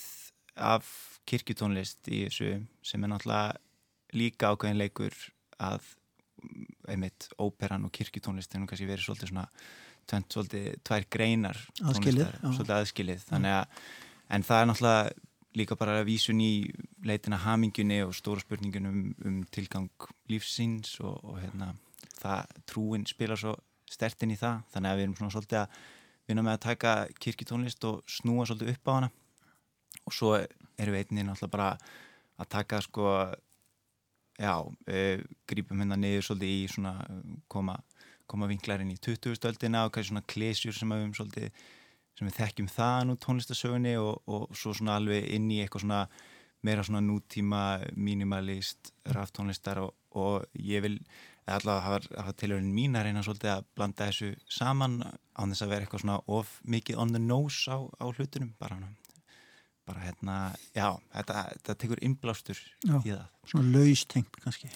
af kirkjutónlist í þessu sem er náttúrulega líka ákveðin leikur að einmitt óperan og kirkjutónlist nú kannski verið svolítið svona tvent, svolítið tvær greinar Aðskilið, svolítið aðskilið. Að, en það er náttúrulega líka bara vísun í leitina hamingjunni og stóra spurningun um, um tilgang lífsins og, og hérna, það trúin spilar svo stertinn í það, þannig að við erum svona svolítið að vinna með að taka kirkjutónlist og snúa svolítið upp á hana og svo erum við einnig náttúrulega bara að taka sko já, uh, grípum hérna niður svolítið í svona koma, koma vinklarinn í 20. stöldina og kannski svona klesjur sem við, svolítið, sem við þekkjum það nú tónlistasögunni og, og svo svona alveg inn í eitthvað svona meira svona nútíma minimalist, raftónlistar og, og ég vil allavega hafa, hafa tilhörun mín að reyna svolítið að blanda þessu saman án þess að vera eitthvað svona of mikið on the nose á, á hlutunum bara, bara hérna, já, þetta, þetta tekur innblástur Já, í það. svona laustengt kannski.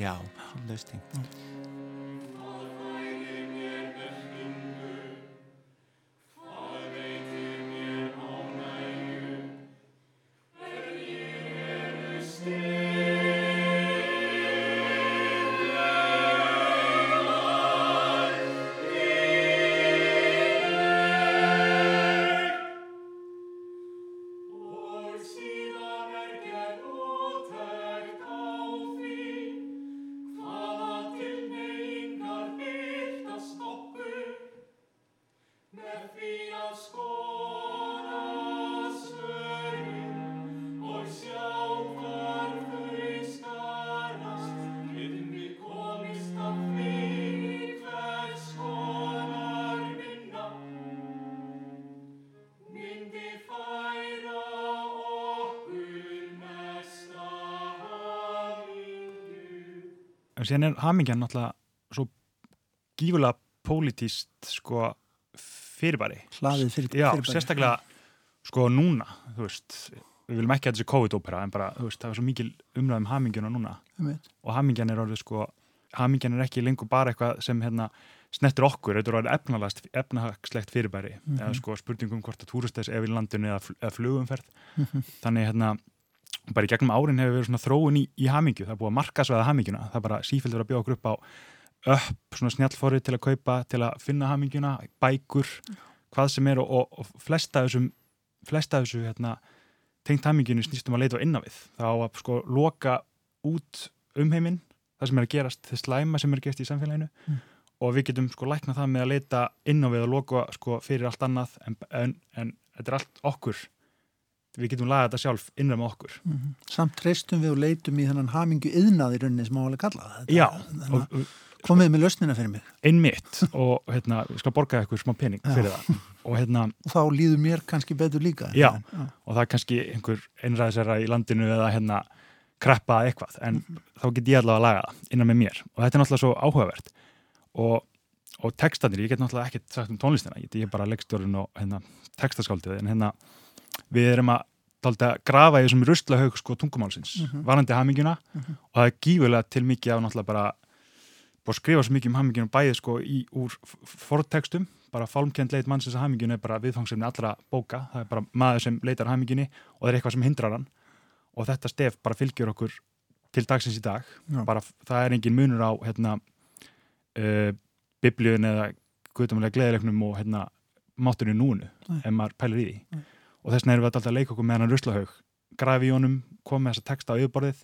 Já, svona laustengt. En síðan er hamingjan náttúrulega svo gífulega pólitíst sko fyrirbæri Hlaðið fyrir- já, fyrirbæri. sérstaklega sko núna þú veist, við viljum ekki að sé COVID-ópera en bara, þú veist, það er svo mikil umræðum hamingjuna núna Einmitt. og hamingjan er orðið sko hamingjan er ekki lengur bara eitthvað sem hérna snettur okkur, þetta er orðið efnahagslegt fyrirbæri, Mhm. eða sko spurningum hvort að túristes ef í landinu eða, fl- eða flugumferð Mhm. þannig hérna bara í gegnum árin hefur verið svona þróun í, í hamingju, það er búið að markasvæða hamingjuna það er bara sífælt verið að bjóða okkur upp á upp, svona snjallforrið til að kaupa til að finna hamingjuna, bækur hvað sem er og, og, og flesta þessum flesta þessu hérna, tengt hamingjunu snýstum að leita á innan við þá að sko loka út umheiminn, það sem er að gerast þess slæma sem er að gerast í samfélaginu Mm. og við getum sko lækna það með að leita inn á við og loka sko fyrir allt annað en, en, en þetta er allt okkur við getum lagað þetta sjálf innræð með okkur Mhm. Samt treystum við og leitum í þennan hamingju yðnað í rauninni sem álega kalla það. Þetta- Já, að komið með lausnina fyrir mig. einmitt og hérna, við skal borga eitthvað smá pening fyrir það og hérna Og þá líður mér kannski betur líka. já, En- já. og það er kannski einhver einræðisera í landinu eða hérna kreppa eitthvað, en þá get ég allavega að laga það innan með mér og þetta er náttúrulega svo áhugavert og, og textanir, ég get náttúrulega ekkert sagt um tónlistina, ég er bara leikstjórun og hérna textaskáldið, en hérna við erum að taldi að grafa í þessum ruslahaug sko tungumálsins, Mhm. varandi hamingjuna Mhm. og það er gífurlega til mikið af náttúrulega bara búið að skrifa svo mikið um hamingjuna bæði sko í, úr f- fortextum bara fálmkend leit mannsins að hamingjuna er bara viðfangsefni allra bóka, það er bara maður sem leitar að hamingjunni og það er eitthvað sem hindrar hann og þetta stef bara fylgjur okkur til dagsins í dag Já. bara, það er engin munur á hérna, uh, biblíun eða guðdómulega gleðilegnum og hérna, máturinn núinu ef maður pælir í því. Og þess vegna erum við alltaf að leika okkur með hann ruslahaug grafi í honum, koma þessa texta á yfirborðið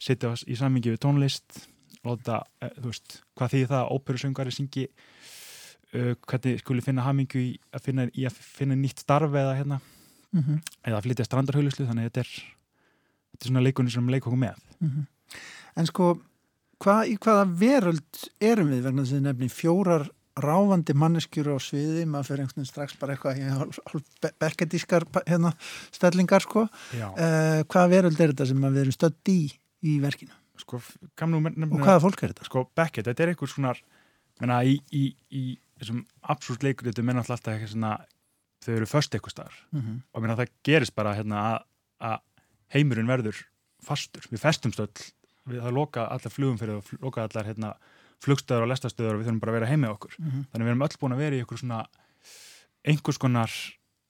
sitja í samingi við tónlist láta, eh, þú veist, hvað þýðir það að óperusöngari syngi uh, hvernig skuli finna hamingju í að finna, í að finna nýtt starf eða hérna Mhm. eða að flytja strandarhauðluslu þannig að þetta er, þetta er svona leikunni sem við leikum okkur með Mhm. En sko, hva, í hvaða veröld erum við vegna þess að þið nefni fjórar ráfandi manneskjur á sviði, maður fyrir einhvern veginn strax bara eitthvað í hálf, hálf be- bekkedískar hérna, stellingar sko. Uh, hvaða veröld er þetta sem við erum stödd í í verkinu? sko, gamnum, Og hvaða fólk er þetta? Sko, Beckett, þetta er einhver svona menna, í, í, í þessum absúrt leikur þetta menna alltaf eitthvað svona þau eru först eitthvað staðar Mhm. og menna, það gerist bara hérna, að, heimurinn verður fastur við festumst öll, við það loka allar flugum fyrir fl- loka allar hérna, flugstöður og lestastöður og við þurfum bara að vera heima okkur Mhm. þannig við erum öll búin að vera í einhver svona einhvers konar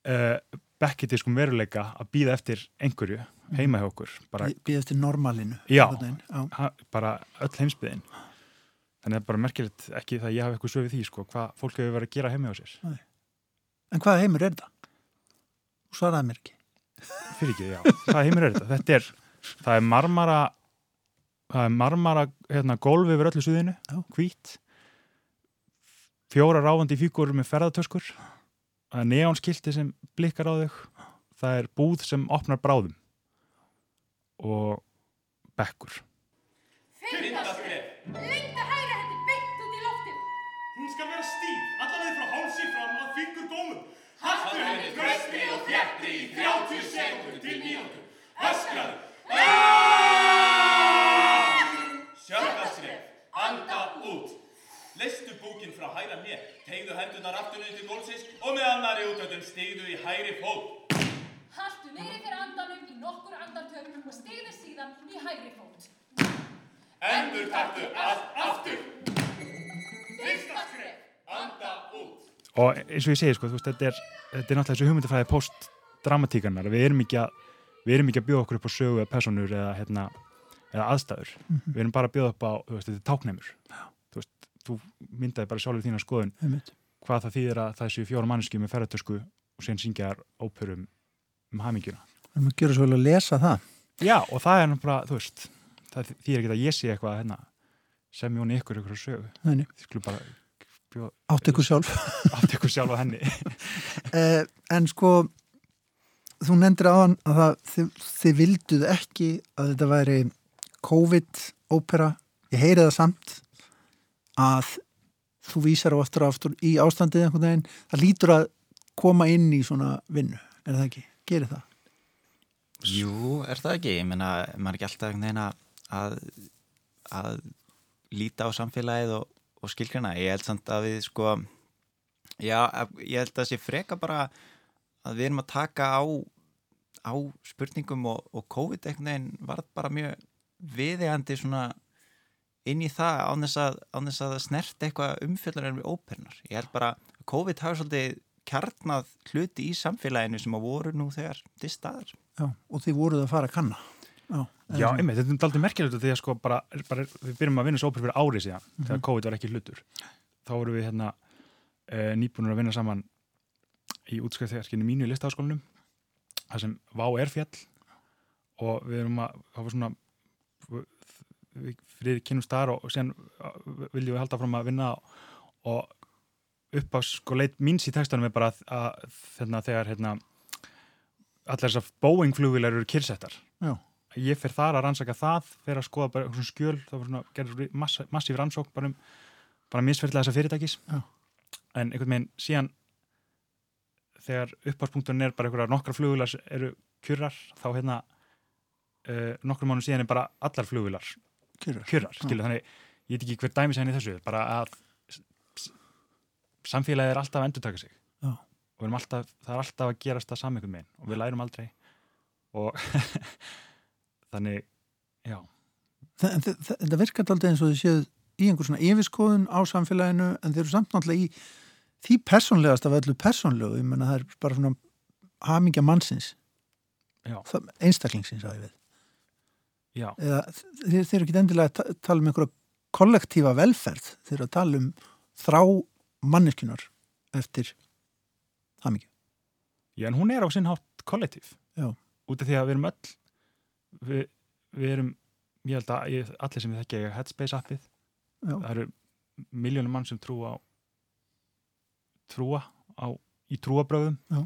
uh, Beckettiskum veruleika að býða eftir einhverju heima hjá okkur bara Býð eftir normalinu. Já, ha, bara öll heimsbyðin þannig að það er bara merkilegt ekki það að ég hafa eitthvað sögð við því sko, hvað fólk hefur verið að gera heima á sér Nei. En hvaða heimur er þetta? Svaraði mér ekki. fyrir ekki, já, hvað heimur er þetta? þetta er, það er marmara marmara hérna, gólfi yfir öllu suðinu, hvít fjóra ráfandi fígur með ferðartöskur það er neonskilti sem blikkar á þau það er búð sem opnar bráðum og bekkur Fyrsta skref. Lengta hægra hendi beint út í loftið. Hún skal vera stíf, allaveg frá hálsi fram að fingur gómum. Haltu henni tröstri og þjættri í 30 sekundur til mínútu. Öskraðu, hendinni til gólsins og með annari útöndum stigðu í hægri fót. Haltu niður fyrir andanum í nokkur andartökum og stigðu síðan í hægri fót. Endur taktu allt aftur. Fyrsta skref, anda út. og eins og ég segi sko, þú veist, þetta er, þetta er náttúrulega þessu hugmyndafræði post-dramatíkarnar við erum ekki að við erum ekki að bjóða okkur upp á sögu eða personur eða, hérna, eða aðstæður Mhm. við erum bara að bjóða upp á, þú veist, þetta er tákneimur þú myndaði bara sjálfur þína skoðun Einmitt. hvað það þýðir að það séu fjóra manneskju með ferðartösku og sen syngja þær óperum um hamingjuna Við erum að gera svo vel að lesa það. Já, og það er bara, þú veist það þýðir ekki að ég sé eitthvað hérna, sem jóni ykkur ykkur að sögu bara bjóða, Átt ykkur sjálf. (laughs) átt ykkur sjálf á henni (laughs) eh, en sko, þú nefndir á hann að það, þið, þið vilduð ekki að þetta væri COVID-ópera. Ég heyri það samt að þú vísar á aftur og aftur í ástandið einhvern veginn. Það lítur að koma inn í svona vinnu. Er það ekki? Gerir það? Jú, er það ekki? Ég meina, maður er ekki alltaf einhvern veginn að, að líta á samfélagið og, og skilgrana. Ég held samt að við sko, já, ég held að það sé freka bara að við erum að taka á, á spurningum og, og COVID einhvern veginn var bara mjög viðegandi svona inn í það án þess að, án þess að snert eitthvað umfjöldunar við óperunar. Ég held bara að COVID hafi svolítið kjarnað hluti í samfélaginu sem að voru nú þegar til staðar. Já, og þið voruð að fara að kanna. Já, Já, einmitt, þetta er aldrei merkilegt því að sko bara, bara við byrjum að vinna svo óper fyrir árið síðan Mhm. þegar COVID var ekki hlutur þá vorum við hérna e, nýbúinur að vinna saman í útskriftherskinu mínu í listaháskólanum það sem Vá er fjall og við erum að það var svona við fyrir kynum staðar og síðan viljum við halda fram að vinna og upp á sko leit míns í textanum er bara að, að hérna, þegar hérna allar þessar Boeing flugvilar eru kyrsettar Já. ég fer þar að rannsaka það fer að skoða bara svona skjöl það svona, gerður massa, massíf rannsók bara um bara misferðlega þessa fyrirtækis Já. en einhvern veginn síðan þegar uppáspunkturinn er bara einhverja nokkra flugvilar eru kjurrar þá hérna uh, nokkrum mánum síðan er bara allar flugvilar Já. skilu, þannig ég veit ekki hver dæmis henni þessu bara að samfélagið er alltaf að endurtaka sig Já. og alltaf, það er alltaf að gerast það einhvern veginn og við lærum aldrei og (laughs) þannig, já Þa- þe- þe- Þetta virkar alltaf eins og þið séuð í einhver svona yfirskoðun á samfélaginu en þeir eru samt náttúrulega í því persónlegast af öllu persónlegu, ég menna það er bara svona hamingja mannsins Já. Það- einstaklingsins á ég Já. Eða þeir, þeir eru ekki endilega að ta- tala um einhverja kollektífa velferð þeir eru að tala um þrá manneskunar eftir hamingju Já, en hún er á sinn hátt kollektív Já. út af því að við erum öll við, við erum ég held að ég, allir sem við þekki eiga Headspace appið Já. það eru miljónum mann sem trúa á trúa á, í trúabröðum Já.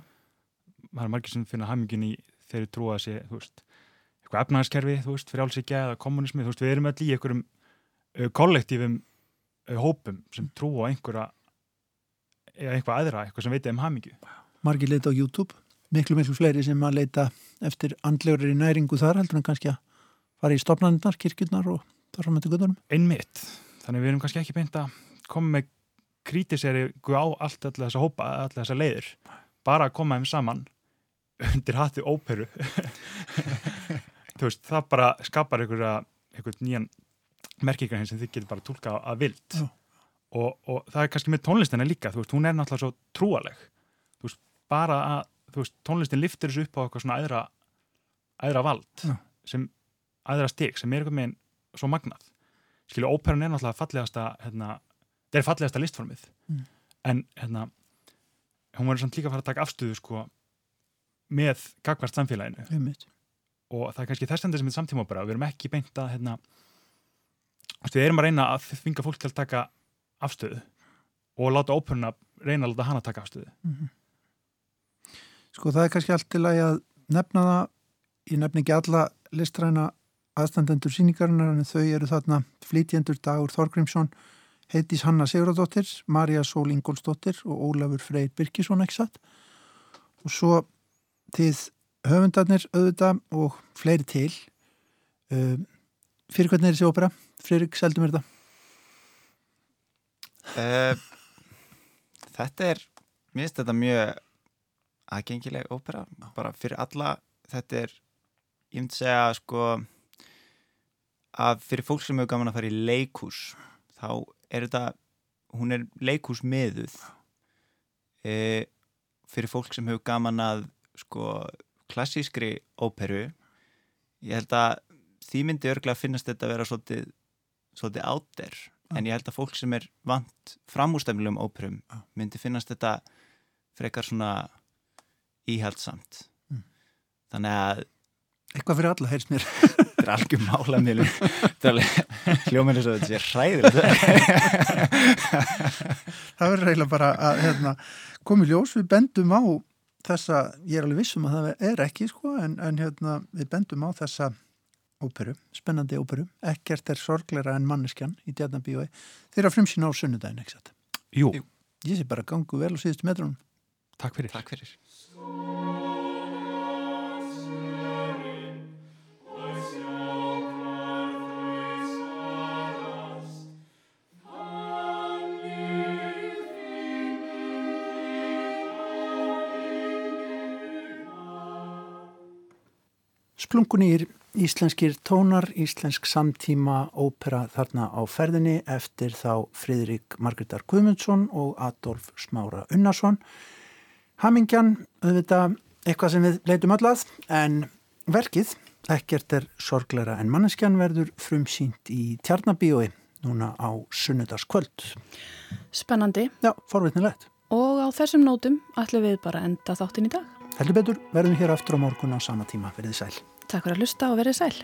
það eru margir sem finna hamingjun í þeirri trúa að sé, þú veist eitthvað efnaðarskerfi, þú veist, frjálsíkja eða kommunismi, þú veist, við erum öll í einhverjum uh, kollektífum uh, hópum sem trúa á einhverja eða eitthvað aðra, eitthvað sem veit um hamingju. Margir leita á YouTube miklu miklu fleiri sem að leita eftir andlegur í næringu þar heldur en kannski að fara í stopnarnar, kirkjurnar og þar fram með til göttunum einmitt, þannig við erum kannski ekki beint að koma með krítiseri á allt alltaf þessa hópa, alltaf þessa leiðir. Bara að koma þeim saman undir hatti óperu (laughs) þú veist, það bara skapar einhvern nýjan merkingar sem þið getur bara tólka að vild og, og það er kannski með tónlistina líka, þú veist, hún er náttúrulega svo trúaleg þú veist, bara að þú veist, tónlistin liftir þessu upp á eitthvað svona æðra, æðra vald Já. sem æðra stig, sem er eitthvað með svo magnað skilju, óperan er náttúrulega fallegasta hérna, það er fallegasta listformið Mm. en hérna hún verður samt líka að fara að taka afstöðu sko með gagvart samfélaginu Einmitt. Og það er kannski þess endur sem er samtíma ópera, við erum ekki beint að hérna, við erum að reyna að þvinga fólk til að taka afstöðu og láta óperuna reyna að láta hana taka afstöðu. Mhm. Sko það er kannski allt til að ég nefna það, ég nefni ekki alla listræna aðstandendur síningarinnar en þau eru þarna flytjendur Dagur Þorgrímsson, Heiðdís Hanna Sigurðardóttir, Marja Sól Ingólfsdóttir og Ólafur Freyr Birkisson og svo til höfundarnir auðvitað og fleiri til uh, fyrir hvernig er þessi ópera? Friðrik, seldum er þetta? Uh, þetta er mér finnst þetta mjög aðgengileg ópera, bara fyrir alla þetta er, ég myndi segja sko að fyrir fólk sem hefur gaman að fara í leikús þá er þetta hún er leikús meðuð e, fyrir fólk sem hefur gaman að sko klassískri óperu ég held að því myndi örglega finnast þetta að vera svolítið, svolítið átter en ég held að fólk sem er vant framústæmlulegum óperum myndi finnast þetta frekar svona íhaldsamt Mm. þannig að Eitthvað fyrir alla, heyrst mér. (laughs) Þetta er algjör mála miðlum. Þetta er svo þetta sé hræðilegt. (laughs) það verður eiginlega bara að hérna, komi ljós, við bendum á þessa, ég er alveg vissum að það er ekki sko, en, en hérna, við bendum á þessa óperu, spennandi óperu ekkert er sorglera en manneskjan í Djarnabíói, þeirra frumsýna á sunnudaginn, ekki satt? Jú. Ég sé bara gangu vel á síðustu metrunum. Takk fyrir. Takk fyrir. Splungunýr íslenskir tónar, íslensk samtíma ópera þarna á ferðinni eftir þá Fridrik Margreðar Guðmundsson og Adolf Smára Unnarsson. Hamingjan, auðvitað, eitthvað sem við leitum öllað, en verkið, ekkert er sorglera en manneskjan verður frumsýnt í Tjarnabíói núna á sunnudaskvöld. Spennandi. Já, forvitnilegt. Og á þessum nótum ætlum við bara að enda þáttin í dag. Heldur betur, verðum hér aftur á morgun á sama tíma. Verðið sæl. Takk fyrir að lusta og verið sæl.